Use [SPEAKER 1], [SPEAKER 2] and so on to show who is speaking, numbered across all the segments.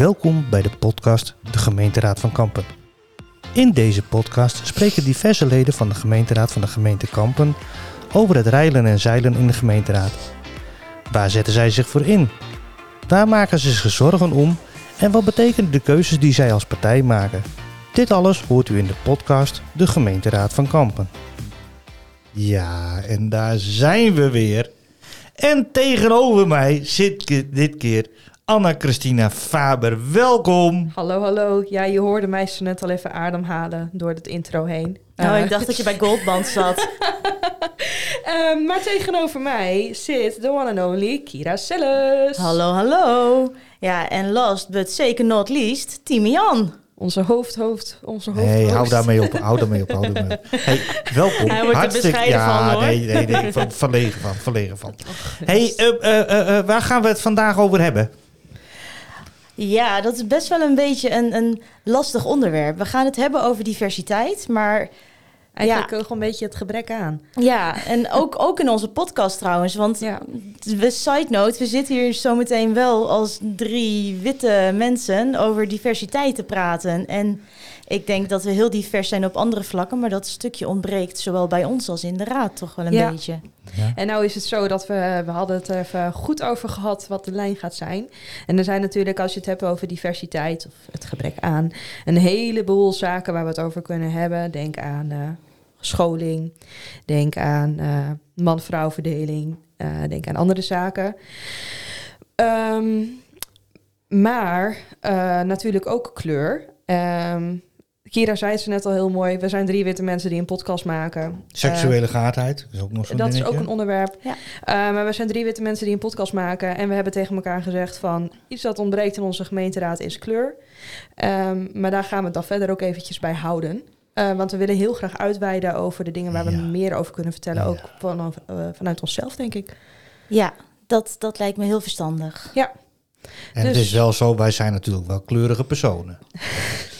[SPEAKER 1] Welkom bij de podcast De Gemeenteraad van Kampen. In deze podcast spreken diverse leden van de gemeenteraad van de gemeente Kampen over het reilen en zeilen in de gemeenteraad. Waar zetten zij zich voor in? Waar maken ze zich zorgen om? En wat betekenen de keuzes die zij als partij maken? Dit alles hoort u in de podcast De Gemeenteraad van Kampen. Ja, en daar zijn we weer. En tegenover mij zit dit keer Anna-Christina Faber. Welkom.
[SPEAKER 2] Hallo, hallo. Ja, je hoorde mij zo net al even ademhalen door het intro heen.
[SPEAKER 3] Nou,
[SPEAKER 2] Eh,
[SPEAKER 3] ik dacht dat je bij Goldband zat.
[SPEAKER 2] eh, maar tegenover mij zit de one and only Kira Selles.
[SPEAKER 3] hallo, hallo. Ja, en last but zeker not least, Timian.
[SPEAKER 2] Onze hoofd, hoofd, onze hoofd.
[SPEAKER 1] Nee, hou daarmee op, hou daarmee op, hou daarmee op. Hey, welkom.
[SPEAKER 3] Hij wordt er
[SPEAKER 1] Hartstikke-
[SPEAKER 3] bescheiden
[SPEAKER 1] ja,
[SPEAKER 3] van, hoor.
[SPEAKER 1] Nee, nee, nee, van, verlegen van, verlegen van. Hey, eh, eh, eh, eh, waar gaan we het vandaag over hebben?
[SPEAKER 3] Ja, dat is best wel een beetje een, een lastig onderwerp. We gaan het hebben over diversiteit, maar
[SPEAKER 2] Eigenlijk ook een beetje het gebrek aan.
[SPEAKER 3] ja, en ook, ook in onze podcast trouwens. Want
[SPEAKER 2] Ja.
[SPEAKER 3] we, side note, we zitten hier zometeen wel als drie witte mensen over diversiteit te praten. En ik denk dat we heel divers zijn op andere vlakken, maar dat stukje ontbreekt zowel bij ons als in de raad toch wel een
[SPEAKER 2] Ja.
[SPEAKER 3] beetje.
[SPEAKER 2] En nou is het zo dat we, we hadden het er even goed over gehad wat de lijn gaat zijn. En er zijn natuurlijk, als je het hebt over diversiteit of het gebrek aan, een heleboel zaken waar we het over kunnen hebben. Denk aan eh, scholing, denk aan eh, man-vrouw verdeling, eh, denk aan andere zaken. Ehm, maar eh, natuurlijk ook kleur. Ehm, Kira zei het zo net al heel mooi. We zijn drie witte mensen die een podcast maken.
[SPEAKER 1] Seksuele geaardheid, is ook nog zo'n
[SPEAKER 2] Dat is ook een onderwerp.
[SPEAKER 3] Ja.
[SPEAKER 2] Eh, maar we zijn drie witte mensen die een podcast maken. En we hebben tegen elkaar gezegd van... iets dat ontbreekt in onze gemeenteraad is kleur. Ehm, maar daar gaan we het dan verder ook eventjes bij houden. Eh, want we willen heel graag uitweiden over de dingen waar we
[SPEAKER 1] Ja.
[SPEAKER 2] meer over kunnen vertellen.
[SPEAKER 1] Ja.
[SPEAKER 2] Ook vanuit onszelf, denk ik.
[SPEAKER 3] Ja, dat, dat lijkt me heel verstandig.
[SPEAKER 2] Ja,
[SPEAKER 1] En het
[SPEAKER 2] Dus-
[SPEAKER 1] is wel zo, wij zijn natuurlijk wel kleurige personen.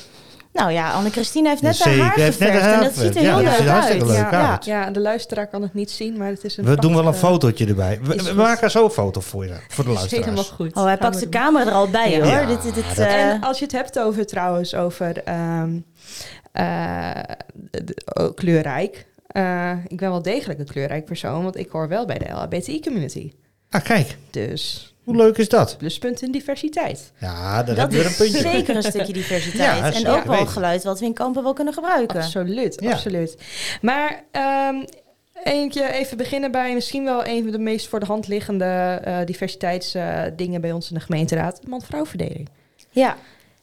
[SPEAKER 3] Nou ja, Anne-Christine heeft net
[SPEAKER 1] Zeker,
[SPEAKER 3] haar haar
[SPEAKER 1] heeft net
[SPEAKER 3] geverfd
[SPEAKER 1] haar
[SPEAKER 3] en dat ziet er heel leuk uit.
[SPEAKER 1] leuk
[SPEAKER 3] ja.
[SPEAKER 1] uit.
[SPEAKER 2] ja, de luisteraar kan het niet zien, maar het is een
[SPEAKER 1] We doen wel een fotootje erbij. We, maken zo een foto voor je, voor de
[SPEAKER 2] Is helemaal
[SPEAKER 1] luisteraars.
[SPEAKER 2] goed.
[SPEAKER 3] Oh, hij pakt de
[SPEAKER 2] doen.
[SPEAKER 3] camera er al bij
[SPEAKER 2] Ja.
[SPEAKER 3] hoor.
[SPEAKER 1] Ja,
[SPEAKER 3] dit, dit, eh,
[SPEAKER 2] En als je het hebt over trouwens over ehm, eh, oh, kleurrijk. eh, ik ben wel degelijk een kleurrijk persoon, want ik hoor wel bij de LHBTI-community.
[SPEAKER 1] Ah, kijk,
[SPEAKER 2] Dus
[SPEAKER 1] hoe leuk is dat?
[SPEAKER 2] pluspunt in diversiteit.
[SPEAKER 1] Ja, daar
[SPEAKER 3] dat
[SPEAKER 1] hebben we weer een
[SPEAKER 3] is
[SPEAKER 1] puntje.
[SPEAKER 3] zeker een stukje diversiteit.
[SPEAKER 1] Ja,
[SPEAKER 3] en ook wel geluid wat we in kampen wel kunnen gebruiken.
[SPEAKER 2] Absoluut,
[SPEAKER 1] Ja.
[SPEAKER 2] absoluut. Maar ehm, eentje even beginnen bij misschien wel een van de meest voor de hand liggende eh, diversiteitsdingen bij ons in de gemeenteraad. Man-vrouw verdeling.
[SPEAKER 3] Ja,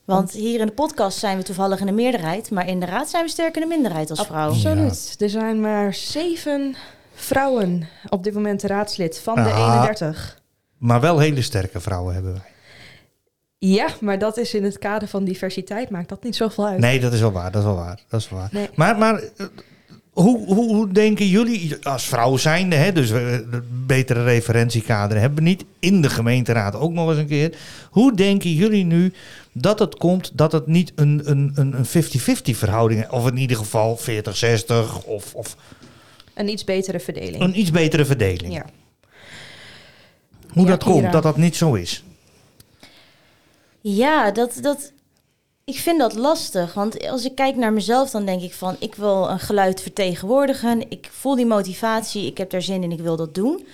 [SPEAKER 3] want hier in de podcast zijn we toevallig in de meerderheid, maar in de raad zijn we sterk in de minderheid als vrouw.
[SPEAKER 2] Absoluut. Er zijn maar zeven vrouwen op dit moment raadslid van de
[SPEAKER 1] Ah.
[SPEAKER 2] 31.
[SPEAKER 1] Maar wel hele sterke vrouwen hebben wij.
[SPEAKER 2] Ja, maar dat is in het kader van diversiteit, maakt dat niet zoveel uit.
[SPEAKER 1] Nee, dat is wel waar, dat is wel waar. Dat is wel waar.
[SPEAKER 2] Nee.
[SPEAKER 1] Maar, maar eh, hoe, hoe, hoe denken jullie, als vrouw zijnde, hè, dus we een betere referentiekader hebben we niet, in de gemeenteraad ook nog eens een keer. Hoe denken jullie nu dat het komt dat het niet een een- een een 50-50 verhouding is, of in ieder geval 40-60 of, of
[SPEAKER 2] Een iets betere verdeling.
[SPEAKER 1] een iets betere verdeling?
[SPEAKER 2] Ja.
[SPEAKER 1] Hoe
[SPEAKER 2] Ja,
[SPEAKER 1] dat komt, dat dat niet zo is?
[SPEAKER 3] Ja, dat, dat, ik vind dat lastig. Want als ik kijk naar mezelf, dan denk ik van... ik wil een geluid vertegenwoordigen. Ik voel die motivatie, ik heb daar zin in, ik wil dat doen.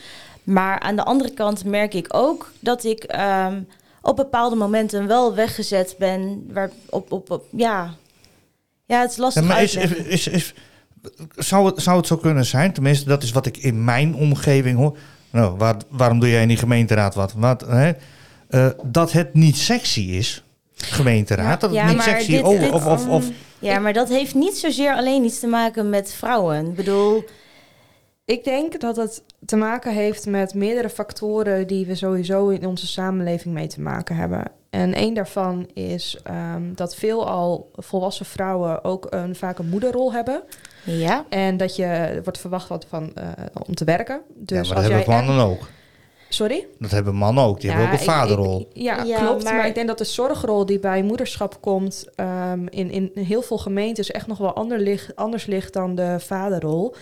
[SPEAKER 3] Maar aan de andere kant merk ik ook dat ik ehm, op bepaalde momenten wel weggezet ben. Waar, op, op, op, ja. ja, het is
[SPEAKER 1] Ja,
[SPEAKER 3] lastig
[SPEAKER 1] maar is,
[SPEAKER 3] uitleggen.
[SPEAKER 1] is, is, zou, het, zou het zo kunnen zijn, tenminste dat is wat ik in mijn omgeving hoor. Nou, waar, waarom doe jij in die gemeenteraad wat? wat hè? Eh, dat het niet sexy is, gemeenteraad. dat het
[SPEAKER 3] Ja,
[SPEAKER 1] niet
[SPEAKER 3] maar
[SPEAKER 1] sexy
[SPEAKER 3] dit-
[SPEAKER 1] oh,
[SPEAKER 3] dit-
[SPEAKER 1] of, of, of
[SPEAKER 3] Ja, maar dat heeft niet zozeer alleen iets te maken met vrouwen. Ik bedoel,
[SPEAKER 2] Ik denk dat het te maken heeft met meerdere factoren die we sowieso in onze samenleving mee te maken hebben. En één daarvan is ehm, dat veelal volwassen vrouwen ook een, vaak een moederrol hebben.
[SPEAKER 3] ja.
[SPEAKER 2] En dat je wordt verwacht wat van, eh, om te werken. Dus
[SPEAKER 1] ja, maar dat
[SPEAKER 2] als
[SPEAKER 1] hebben
[SPEAKER 2] jij
[SPEAKER 1] mannen ook.
[SPEAKER 2] Sorry?
[SPEAKER 1] Dat hebben mannen ook. Die hebben ook een
[SPEAKER 2] ik- ik-
[SPEAKER 1] vaderrol.
[SPEAKER 2] ja,
[SPEAKER 3] Ja,
[SPEAKER 2] klopt. Maar...
[SPEAKER 3] maar-
[SPEAKER 2] ik denk dat de zorgrol die bij moederschap komt... ehm, in, in heel veel gemeentes echt nog wel ander ligt, anders ligt dan de vaderrol.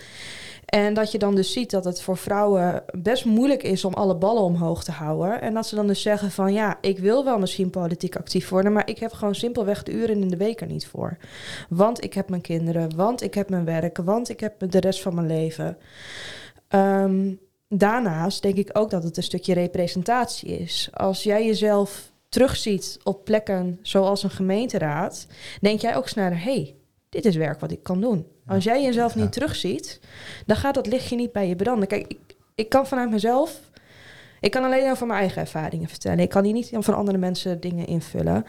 [SPEAKER 2] En dat je dan dus ziet dat het voor vrouwen best moeilijk is om alle ballen omhoog te houden. En dat ze dan dus zeggen van ja, ik wil wel misschien politiek actief worden, maar ik heb gewoon simpelweg de uren in de week er niet voor. Want ik heb mijn kinderen, want ik heb mijn werk, want ik heb de rest van mijn leven. Ehm, daarnaast denk ik ook dat het een stukje representatie is. Als jij jezelf terugziet op plekken zoals een gemeenteraad, denk jij ook sneller, hé, hey, dit is werk wat ik kan doen. Als jij jezelf niet terugziet, dan gaat dat lichtje niet bij je branden. Kijk, ik, ik kan vanuit mezelf, ik kan alleen over mijn eigen ervaringen vertellen. Ik kan hier niet van andere mensen dingen invullen.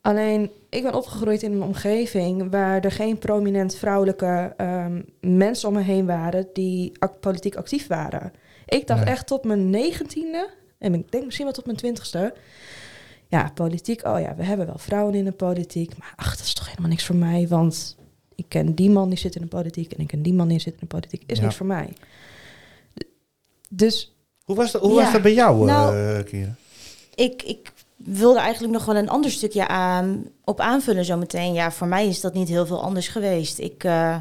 [SPEAKER 2] Alleen, ik ben opgegroeid in een omgeving waar er geen prominent vrouwelijke ehm, mensen om me heen waren die politiek actief waren. Ik dacht echt tot mijn negentiende, en ik denk misschien wel tot mijn twintigste, ja, politiek, oh ja, we hebben wel vrouwen in de politiek, maar ach, dat is toch helemaal niks voor mij, want ik ken die man die zit in de politiek en ik ken die man die zit in de politiek, is
[SPEAKER 1] Ja.
[SPEAKER 2] niet voor mij. Dus
[SPEAKER 1] Hoe was dat, hoe
[SPEAKER 3] Ja.
[SPEAKER 1] was dat bij jou,
[SPEAKER 3] Nou,
[SPEAKER 1] eh Kira?
[SPEAKER 3] Ik, ik wilde eigenlijk nog wel een ander stukje aan, op aanvullen zometeen. Ja, voor mij is dat niet heel veel anders geweest. Ik, eh,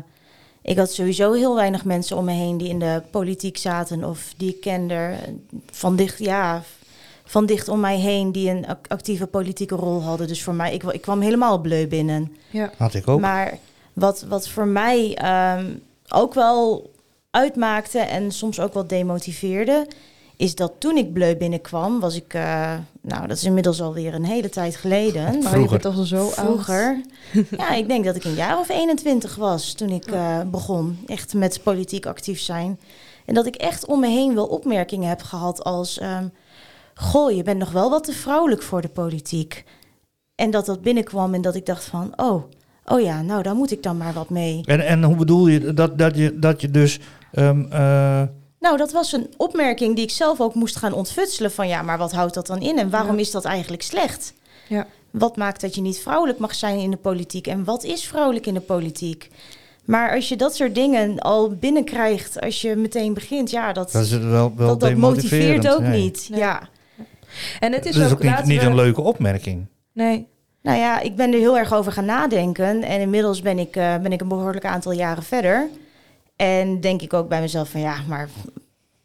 [SPEAKER 3] ik had sowieso heel weinig mensen om me heen die in de politiek zaten of die ik kende. Van dicht, ja, van dicht om mij heen die een ac- actieve politieke rol hadden. Dus voor mij, ik, ik kwam helemaal bleu binnen.
[SPEAKER 2] ja,
[SPEAKER 1] Had ik ook.
[SPEAKER 3] Maar wat, wat voor mij ehm, ook wel uitmaakte en soms ook wel demotiveerde, is dat toen ik bleu binnenkwam, was ik, eh, nou dat is inmiddels alweer een hele tijd geleden.
[SPEAKER 2] je
[SPEAKER 1] Vroeger.
[SPEAKER 2] bent toch al zo oud.
[SPEAKER 3] Vroeger. ja, ik denk dat ik een jaar of 21 was toen ik eh, begon echt met politiek actief zijn. En dat ik echt om me heen wel opmerkingen heb gehad als... ehm, goh, je bent nog wel wat te vrouwelijk voor de politiek. En dat dat binnenkwam en dat ik dacht van... oh, oh ja, nou daar moet ik dan maar wat mee.
[SPEAKER 1] En, en hoe bedoel je dat, dat, je, dat je dus... ehm, eh,
[SPEAKER 3] Nou, dat was een opmerking die ik zelf ook moest gaan ontfutselen van... ja, maar wat houdt dat dan in en waarom
[SPEAKER 2] Ja.
[SPEAKER 3] is dat eigenlijk slecht?
[SPEAKER 2] Ja.
[SPEAKER 3] Wat maakt dat je niet vrouwelijk mag zijn in de politiek? En wat is vrouwelijk in de politiek? Maar als je dat soort dingen al binnenkrijgt als je meteen begint, ja, dat,
[SPEAKER 1] dat is wel, wel
[SPEAKER 3] dat, dat motiveert ook
[SPEAKER 1] nee.
[SPEAKER 3] niet.
[SPEAKER 2] Nee.
[SPEAKER 3] Ja.
[SPEAKER 2] En het is
[SPEAKER 1] Dat is
[SPEAKER 2] ook,
[SPEAKER 1] ook niet, niet
[SPEAKER 2] we-
[SPEAKER 1] een leuke opmerking.
[SPEAKER 2] Nee,
[SPEAKER 3] Nou ja, ik ben er heel erg over gaan nadenken. En inmiddels ben ik, eh, ben ik een behoorlijk aantal jaren verder. En denk ik ook bij mezelf van ja, maar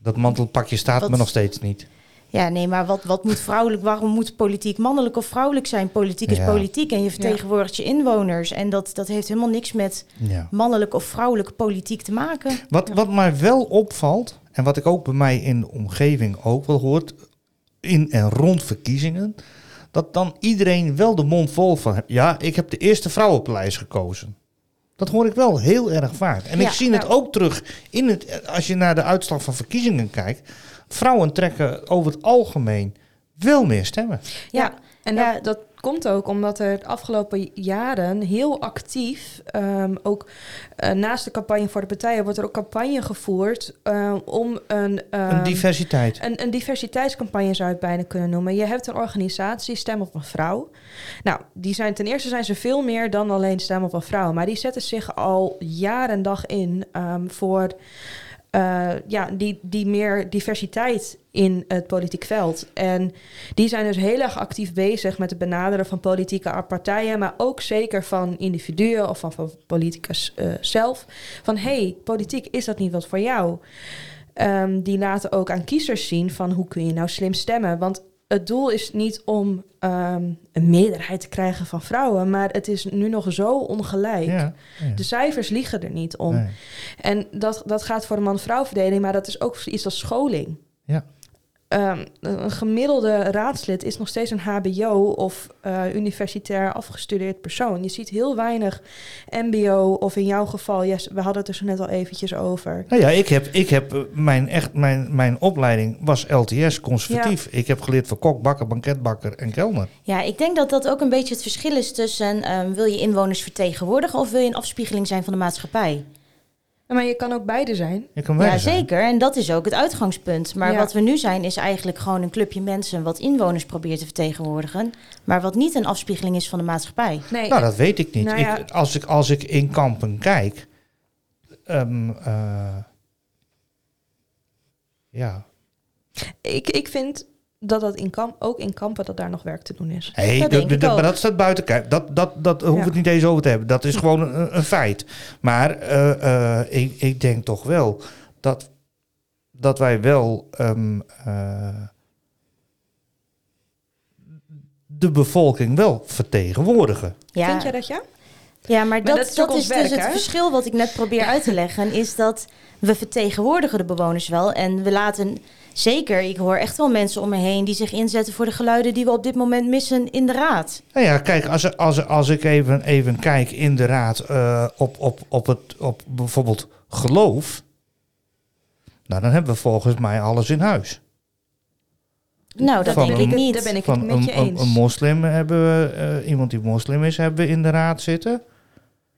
[SPEAKER 1] Dat mantelpakje staat
[SPEAKER 3] Wat-
[SPEAKER 1] me nog steeds niet.
[SPEAKER 3] Ja, nee, maar wat, wat moet vrouwelijk, waarom moet politiek mannelijk of vrouwelijk zijn? Politiek is
[SPEAKER 1] Ja.
[SPEAKER 3] politiek en je vertegenwoordigt je inwoners. En dat, dat heeft helemaal niks met
[SPEAKER 1] Ja.
[SPEAKER 3] mannelijk of vrouwelijke politiek te maken.
[SPEAKER 1] Wat, wat mij wel opvalt, en wat ik ook bij mij in de omgeving ook wel hoort, in en rond verkiezingen, dat dan iedereen wel de mond vol van. Ja, ik heb de eerste vrouw op de lijst gekozen. Dat hoor ik wel heel erg vaak. En ik zie het
[SPEAKER 2] nou-
[SPEAKER 1] ook terug in het, als je naar de uitslag van verkiezingen kijkt. Vrouwen trekken over het algemeen wel meer stemmen.
[SPEAKER 2] Ja, en
[SPEAKER 3] Ja.
[SPEAKER 2] Dat, dat komt ook omdat er de afgelopen jaren heel actief, ehm, ook eh, naast de campagne voor de partijen, wordt er ook campagne gevoerd eh, om een, ehm,
[SPEAKER 1] een diversiteit.
[SPEAKER 2] een, een diversiteitscampagne zou je het bijna kunnen noemen. Je hebt een organisatie, Stem op een Vrouw. Nou, die zijn ten eerste zijn ze veel meer dan alleen Stem op een Vrouw. Maar die zetten zich al jaar en dag in ehm, voor eh, ja, die, die meer diversiteit in het politiek veld. En die zijn dus heel erg actief bezig met het benaderen van politieke partijen, maar ook zeker van individuen of van, van politicus eh, zelf. Van hey, politiek, is dat niet wat voor jou? Ehm, die laten ook aan kiezers zien van hoe kun je nou slim stemmen. Want het doel is niet om ehm, een meerderheid te krijgen van vrouwen, maar het is nu nog zo ongelijk.
[SPEAKER 1] Ja, ja.
[SPEAKER 2] De cijfers liegen er niet om.
[SPEAKER 1] Nee.
[SPEAKER 2] En dat, dat gaat voor de man-vrouw verdeling, maar dat is ook iets als scholing.
[SPEAKER 1] Ja.
[SPEAKER 2] Ehm, een gemiddelde raadslid is nog steeds een HBO of eh, universitair afgestudeerd persoon. Je ziet heel weinig MBO of in jouw geval, yes, we hadden het er zo net al eventjes over.
[SPEAKER 1] Nou ja, ik heb, ik heb eh, mijn, echt, mijn, mijn opleiding was LTS, conservatief. Ik heb geleerd voor kok, bakker, banketbakker en kelner.
[SPEAKER 3] Ja, ik denk dat dat ook een beetje het verschil is tussen ehm, wil je inwoners vertegenwoordigen of wil je een afspiegeling zijn van de maatschappij?
[SPEAKER 2] Maar je kan ook beide zijn.
[SPEAKER 1] Je kan
[SPEAKER 3] Ja,
[SPEAKER 1] zijn.
[SPEAKER 3] zeker. En dat is ook het uitgangspunt. Maar
[SPEAKER 2] Ja.
[SPEAKER 3] wat we nu zijn, is eigenlijk gewoon een clubje mensen wat inwoners probeert te vertegenwoordigen. Maar wat niet een afspiegeling is van de maatschappij.
[SPEAKER 2] Nee,
[SPEAKER 1] Nou, dat weet ik niet.
[SPEAKER 2] Nou ja.
[SPEAKER 1] ik, als, ik, als ik in kampen kijk. ehm, eh, ja.
[SPEAKER 2] ik, ik vind dat dat in kamp, ook in kampen dat daar nog werk te doen is.
[SPEAKER 1] Hey,
[SPEAKER 3] Dat denk ik ook.
[SPEAKER 1] maar dat staat buiten kijf. Dat, dat, dat hoeven we
[SPEAKER 2] Ja.
[SPEAKER 1] het niet eens over te hebben. Dat is gewoon een, een feit. Maar eh, eh, ik, ik denk toch wel. dat, dat wij wel ehm, eh, de bevolking wel vertegenwoordigen.
[SPEAKER 3] Ja.
[SPEAKER 2] Vind jij dat ja?
[SPEAKER 3] Ja, maar, dat,
[SPEAKER 2] dat
[SPEAKER 3] dat,
[SPEAKER 2] is
[SPEAKER 3] dus het verschil wat ik net probeer uit te leggen. Is dat we vertegenwoordigen de bewoners wel. En we laten zeker, ik hoor echt wel mensen om me heen die zich inzetten voor de geluiden die we op dit moment missen in de raad.
[SPEAKER 1] Nou ja, kijk, als, als, als ik even, even kijk in de raad eh, op, op, op, het, op bijvoorbeeld geloof, nou, dan hebben we volgens mij alles in huis.
[SPEAKER 3] Nou, dat
[SPEAKER 1] Van
[SPEAKER 3] denk
[SPEAKER 1] een-
[SPEAKER 3] ik niet.
[SPEAKER 2] Daar ben ik
[SPEAKER 1] Van
[SPEAKER 2] het met je
[SPEAKER 1] een, een,
[SPEAKER 2] eens.
[SPEAKER 1] een moslim hebben we, eh, iemand die moslim is, hebben we in de raad zitten.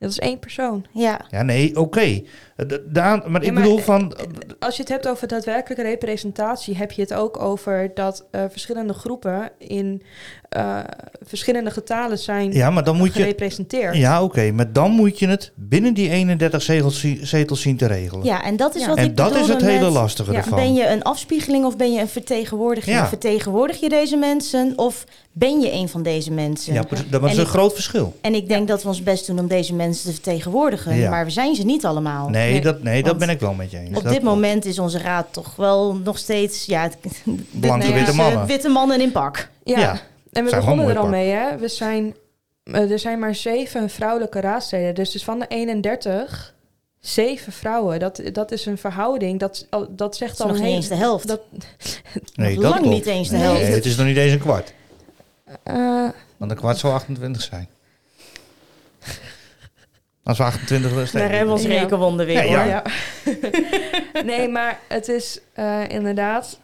[SPEAKER 2] Dat is één persoon.
[SPEAKER 3] Ja,
[SPEAKER 1] Ja, nee, oké. Eh, de- daan- maar
[SPEAKER 2] Ja,
[SPEAKER 1] ik
[SPEAKER 2] maar,
[SPEAKER 1] bedoel
[SPEAKER 2] eh,
[SPEAKER 1] van,
[SPEAKER 2] Als je het hebt over daadwerkelijke representatie, heb je het ook over dat eh, verschillende groepen in eh, verschillende getalen zijn
[SPEAKER 1] ja, maar dan moet je,
[SPEAKER 2] gerepresenteerd.
[SPEAKER 1] ja, oké, maar dan moet je het binnen die 31 zetels, zetels zien te regelen.
[SPEAKER 3] ja, en dat is
[SPEAKER 2] Ja.
[SPEAKER 3] wat
[SPEAKER 1] en
[SPEAKER 3] ik
[SPEAKER 1] dat is het hele
[SPEAKER 3] met,
[SPEAKER 1] lastige
[SPEAKER 2] Ja,
[SPEAKER 1] ervan.
[SPEAKER 3] Ben je een afspiegeling of ben je een vertegenwoordiging?
[SPEAKER 1] Ja.
[SPEAKER 3] Vertegenwoordig je deze mensen of ben je een van deze mensen?
[SPEAKER 1] ja, dat is
[SPEAKER 3] En
[SPEAKER 1] een
[SPEAKER 3] ik-
[SPEAKER 1] groot verschil.
[SPEAKER 3] En ik denk dat we ons best doen om deze mensen te vertegenwoordigen.
[SPEAKER 1] Ja.
[SPEAKER 3] Maar we zijn ze niet allemaal.
[SPEAKER 1] Nee,
[SPEAKER 2] Nee,
[SPEAKER 1] dat, nee dat ben ik wel met je eens.
[SPEAKER 3] Op
[SPEAKER 1] Dat
[SPEAKER 3] dit
[SPEAKER 1] klopt.
[SPEAKER 3] moment is onze raad toch wel nog steeds... Ja,
[SPEAKER 1] Blanke witte mannen.
[SPEAKER 3] witte mannen in pak.
[SPEAKER 2] Ja,
[SPEAKER 1] Ja,
[SPEAKER 2] en we
[SPEAKER 1] zijn
[SPEAKER 2] begonnen er al mee, hè. We zijn, eh, er zijn maar zeven vrouwelijke raadsleden. Dus, dus van de 31, zeven vrouwen. Dat, dat is een verhouding. Dat, al- dat zegt
[SPEAKER 3] Dat is
[SPEAKER 2] al
[SPEAKER 3] nog niet eens de helft.
[SPEAKER 2] Dat,
[SPEAKER 1] Nee,
[SPEAKER 3] nog
[SPEAKER 1] dat
[SPEAKER 3] lang
[SPEAKER 1] klopt.
[SPEAKER 3] niet eens de
[SPEAKER 1] Nee,
[SPEAKER 3] helft.
[SPEAKER 1] het is nog niet eens een kwart.
[SPEAKER 2] eh,
[SPEAKER 1] Want een kwart zou 28 zijn. Als we 28 willen
[SPEAKER 3] Daar hebben we ons rekenwonden weer,
[SPEAKER 1] Ja,
[SPEAKER 3] hoor.
[SPEAKER 1] ja.
[SPEAKER 2] ja. nee, maar het is eh, inderdaad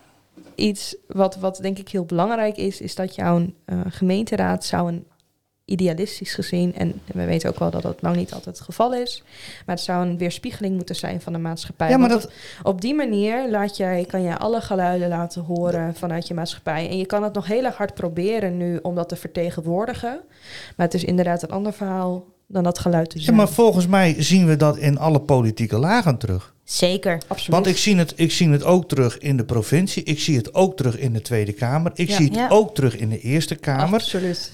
[SPEAKER 2] iets wat, wat denk ik heel belangrijk is, is dat jouw eh, gemeenteraad zou een idealistisch gezien, en we weten ook wel dat dat lang niet altijd het geval is, maar het zou een weerspiegeling moeten zijn van de maatschappij.
[SPEAKER 1] Ja, maar dat,
[SPEAKER 2] op, die manier laat jij, kan jij alle geluiden laten horen vanuit je maatschappij. En je kan het nog heel erg hard proberen nu om dat te vertegenwoordigen. Maar het is inderdaad een ander verhaal dan dat geluid te
[SPEAKER 1] ja,
[SPEAKER 2] zijn.
[SPEAKER 1] maar volgens mij zien we dat in alle politieke lagen terug.
[SPEAKER 3] Zeker.
[SPEAKER 2] Absoluut.
[SPEAKER 1] Want ik zie, het, ik zie het ook terug in de provincie. Ik zie het ook terug in de Tweede Kamer. Ik
[SPEAKER 2] Ja.
[SPEAKER 1] zie het
[SPEAKER 3] Ja.
[SPEAKER 1] ook terug in de Eerste Kamer.
[SPEAKER 2] Absoluut.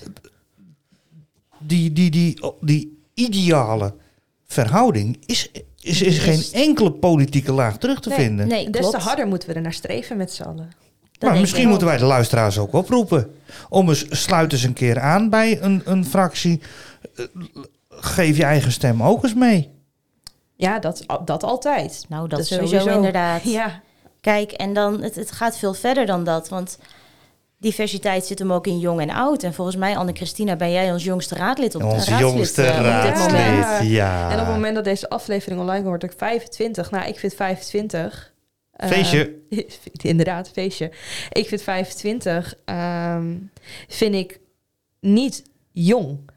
[SPEAKER 1] Die, die, die, die ideale verhouding is, is, is geen enkele politieke laag terug te
[SPEAKER 2] Nee,
[SPEAKER 1] vinden.
[SPEAKER 3] Nee,
[SPEAKER 2] Des te harder moeten we er naar streven met z'n allen.
[SPEAKER 3] Dat
[SPEAKER 1] maar misschien moeten wij de luisteraars ook oproepen. Om eens, sluit eens een keer aan bij een, een fractie. Eh, Geef je eigen stem ook eens mee.
[SPEAKER 2] Ja, dat, dat altijd.
[SPEAKER 3] Nou, dat,
[SPEAKER 2] Dat
[SPEAKER 3] sowieso,
[SPEAKER 2] sowieso.
[SPEAKER 3] inderdaad.
[SPEAKER 2] Ja,
[SPEAKER 3] Kijk, en dan, het, het gaat veel verder dan dat. Want diversiteit zit hem ook in jong en oud. En volgens mij, Anne-Christina, ben jij ons jongste raadlid op
[SPEAKER 1] Onze
[SPEAKER 3] raadslid,
[SPEAKER 1] jongste raadslid.
[SPEAKER 3] moment.
[SPEAKER 1] Ja.
[SPEAKER 2] en op het moment dat deze aflevering online wordt, ik 25. Nou, ik vind 25. eh,
[SPEAKER 1] Feestje.
[SPEAKER 2] inderdaad, feestje. Ik vind 25, ehm, vind ik niet jong.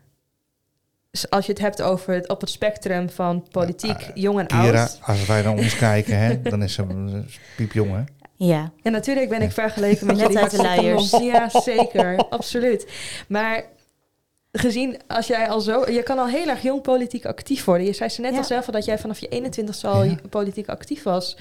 [SPEAKER 2] Dus als je het hebt over het, op het spectrum van politiek,
[SPEAKER 1] Ja,
[SPEAKER 2] jong en
[SPEAKER 1] Kira,
[SPEAKER 2] oud.
[SPEAKER 1] als wij naar ons kijken, hè, dan is ze een piepjong, hè?
[SPEAKER 3] Ja,
[SPEAKER 2] En natuurlijk ben ik vergeleken met
[SPEAKER 3] Net
[SPEAKER 2] jullie
[SPEAKER 3] uit de luiers.
[SPEAKER 2] Ja, zeker. absoluut. Maar gezien, als jij al zo... Je kan al heel erg jong politiek actief worden. Je zei ze net
[SPEAKER 3] Ja.
[SPEAKER 2] al zelf al dat jij vanaf je 21 al
[SPEAKER 1] Ja.
[SPEAKER 2] politiek actief was.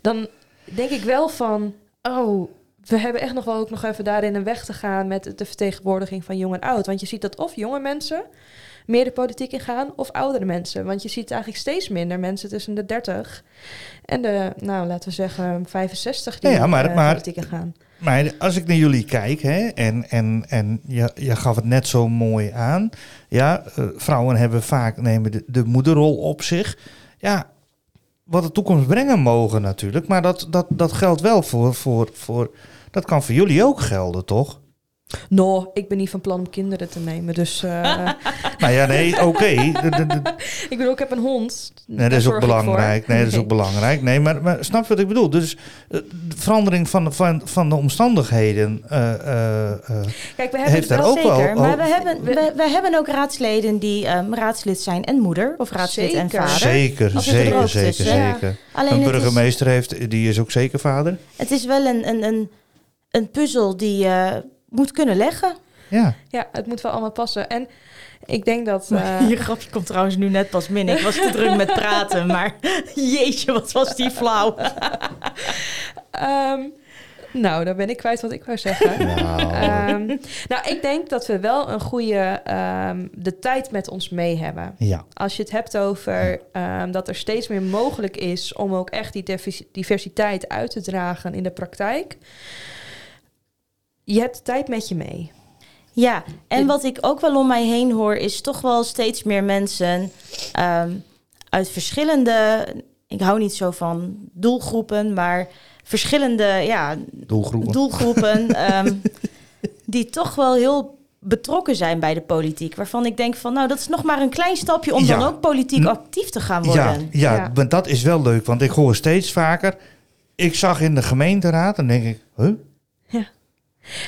[SPEAKER 2] Dan denk ik wel van... Oh, we hebben echt nog wel ook nog even daarin een weg te gaan... met de vertegenwoordiging van jong en oud. Want je ziet dat of jonge mensen meer de politiek ingaan... of oudere mensen. Want je ziet eigenlijk steeds minder mensen tussen de 30... en de, nou, laten we zeggen, 65 die
[SPEAKER 1] Ja, ja, maar-
[SPEAKER 2] eh,
[SPEAKER 1] maar-
[SPEAKER 2] politiek ingaan.
[SPEAKER 1] Maar als ik naar jullie kijk, hè, en, en, en je, je gaf het net zo mooi aan. Ja, eh, vrouwen hebben vaak nemen de, de moederrol op zich. Ja, wat de toekomst brengen mogen natuurlijk. Maar dat, dat, dat geldt wel voor, voor, voor. Dat kan voor jullie ook gelden, toch?
[SPEAKER 2] No, ik ben niet van plan om kinderen te nemen. Dus eh,
[SPEAKER 1] Nou ja, nee, oké.
[SPEAKER 2] Ik bedoel, ik heb een hond.
[SPEAKER 1] Nee, dat is ook belangrijk. Nee, dat is ook belangrijk. Nee, maar, maar snap je wat ik bedoel? Dus eh, de verandering van, de- van, van de omstandigheden. eh, eh, eh,
[SPEAKER 2] Kijk, we hebben
[SPEAKER 1] Heeft
[SPEAKER 2] het
[SPEAKER 1] daar
[SPEAKER 2] wel
[SPEAKER 1] ook wel-
[SPEAKER 3] zeker.
[SPEAKER 1] oh.
[SPEAKER 3] Maar we hebben,
[SPEAKER 2] We-
[SPEAKER 3] we, hebben ook raadsleden die ehm, raadslid zijn en moeder. Of raadslid en vader.
[SPEAKER 1] zeker,
[SPEAKER 3] er
[SPEAKER 1] zeker, zeker,
[SPEAKER 3] tussen.
[SPEAKER 1] Zeker.
[SPEAKER 3] Alleen
[SPEAKER 1] Een
[SPEAKER 3] het is,
[SPEAKER 1] burgemeester heeft, die is ook zeker vader.
[SPEAKER 3] het is wel een, een, een, een puzzel die moet kunnen leggen.
[SPEAKER 1] Ja.
[SPEAKER 2] Ja, het moet wel allemaal passen. En ik denk dat... eh,
[SPEAKER 3] Je grapje komt trouwens nu net pas binnen. Ik was te druk met praten, maar jeetje, wat was die flauw.
[SPEAKER 2] ehm, Nou, dan ben ik kwijt wat ik wou zeggen.
[SPEAKER 1] Nou,
[SPEAKER 2] Ehm, nou, ik denk dat we wel een goede ehm, de tijd met ons mee hebben.
[SPEAKER 1] ja.
[SPEAKER 2] Als je het hebt over ehm, dat er steeds meer mogelijk is om ook echt die divers- diversiteit uit te dragen in de praktijk. Je hebt de tijd met je mee.
[SPEAKER 3] Ja, en wat ik ook wel om mij heen hoor, is toch wel steeds meer mensen ehm, uit verschillende. Ik hou niet zo van doelgroepen, maar verschillende ja,
[SPEAKER 1] Doelgroepen.
[SPEAKER 3] doelgroepen. ehm, die toch wel heel betrokken zijn bij de politiek. Waarvan ik denk van, nou, dat is nog maar een klein stapje om
[SPEAKER 1] Ja.
[SPEAKER 3] dan ook politiek actief te gaan worden.
[SPEAKER 1] ja,
[SPEAKER 2] Ja.
[SPEAKER 1] dat is wel leuk, want ik hoor steeds vaker. Ik zag in de gemeenteraad en denk ik, huh?
[SPEAKER 2] Ja.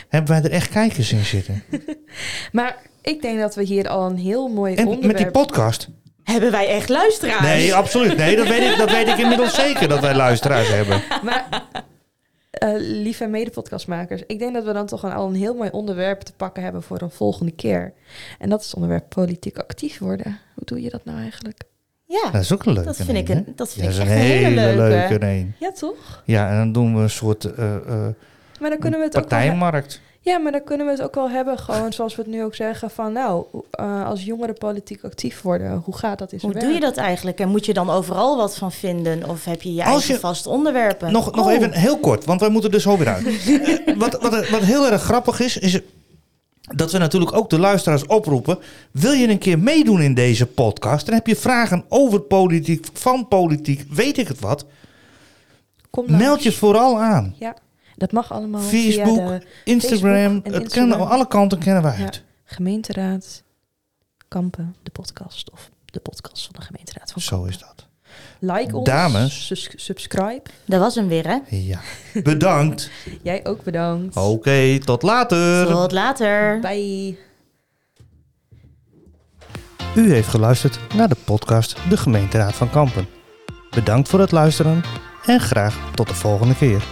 [SPEAKER 1] Hebben wij er echt kijkers in zitten?
[SPEAKER 2] Maar ik denk dat we hier al een heel mooi
[SPEAKER 1] En
[SPEAKER 2] onderwerp...
[SPEAKER 1] met die podcast?
[SPEAKER 3] Hebben wij echt luisteraars?
[SPEAKER 1] Nee, absoluut. Nee, dat weet, ik, dat weet ik inmiddels zeker dat wij luisteraars hebben.
[SPEAKER 2] Maar eh, lieve medepodcastmakers, ik denk dat we dan toch een, al een heel mooi onderwerp te pakken hebben voor een volgende keer. En dat is het onderwerp politiek actief worden. Hoe doe je dat nou eigenlijk?
[SPEAKER 3] Ja,
[SPEAKER 1] Dat is ook een leuke.
[SPEAKER 3] dat vind ik,
[SPEAKER 1] een,
[SPEAKER 3] dat vind
[SPEAKER 1] Ja,
[SPEAKER 3] ik echt
[SPEAKER 1] een hele
[SPEAKER 3] leuke.
[SPEAKER 1] leuke een.
[SPEAKER 2] Ja, toch?
[SPEAKER 1] Ja, en dan doen we een soort eh, eh,
[SPEAKER 2] Maar dan kunnen we het ook
[SPEAKER 1] partijmarkt.
[SPEAKER 2] ja, maar dan kunnen we het ook wel hebben, gewoon zoals we het nu ook zeggen, van nou, eh, als jongeren politiek actief worden, hoe gaat dat in zijn
[SPEAKER 3] Hoe doe je
[SPEAKER 2] werk?
[SPEAKER 3] dat eigenlijk? En moet je dan overal wat van vinden? Of heb je je
[SPEAKER 1] Als
[SPEAKER 3] eigen
[SPEAKER 1] je-
[SPEAKER 3] vaste onderwerpen?
[SPEAKER 1] Nog, nog
[SPEAKER 3] Oh.
[SPEAKER 1] even heel kort, want wij moeten er zo weer uit. Wat, wat, wat heel erg grappig is, is dat we natuurlijk ook de luisteraars oproepen. Wil je een keer meedoen in deze podcast? En heb je vragen over politiek, van politiek, weet ik het wat?
[SPEAKER 2] Kom langs.
[SPEAKER 1] Meld je vooral aan.
[SPEAKER 2] Ja, dat mag allemaal
[SPEAKER 1] Facebook,
[SPEAKER 2] via de
[SPEAKER 1] Instagram,
[SPEAKER 2] Facebook
[SPEAKER 1] het
[SPEAKER 2] Instagram.
[SPEAKER 1] Kennen, alle kanten kennen wij
[SPEAKER 2] Ja.
[SPEAKER 1] het.
[SPEAKER 2] gemeenteraad Kampen, de podcast of de podcast van de gemeenteraad van
[SPEAKER 1] Zo is dat.
[SPEAKER 2] Like ons.
[SPEAKER 1] Dames.
[SPEAKER 2] sus- subscribe.
[SPEAKER 3] Dat was hem weer, hè?
[SPEAKER 1] Ja. Bedankt.
[SPEAKER 2] Jij ook bedankt.
[SPEAKER 1] Oké, tot later.
[SPEAKER 3] Tot later.
[SPEAKER 2] Bye.
[SPEAKER 1] U heeft geluisterd naar de podcast De Gemeenteraad van Kampen. Bedankt voor het luisteren en graag tot de volgende keer.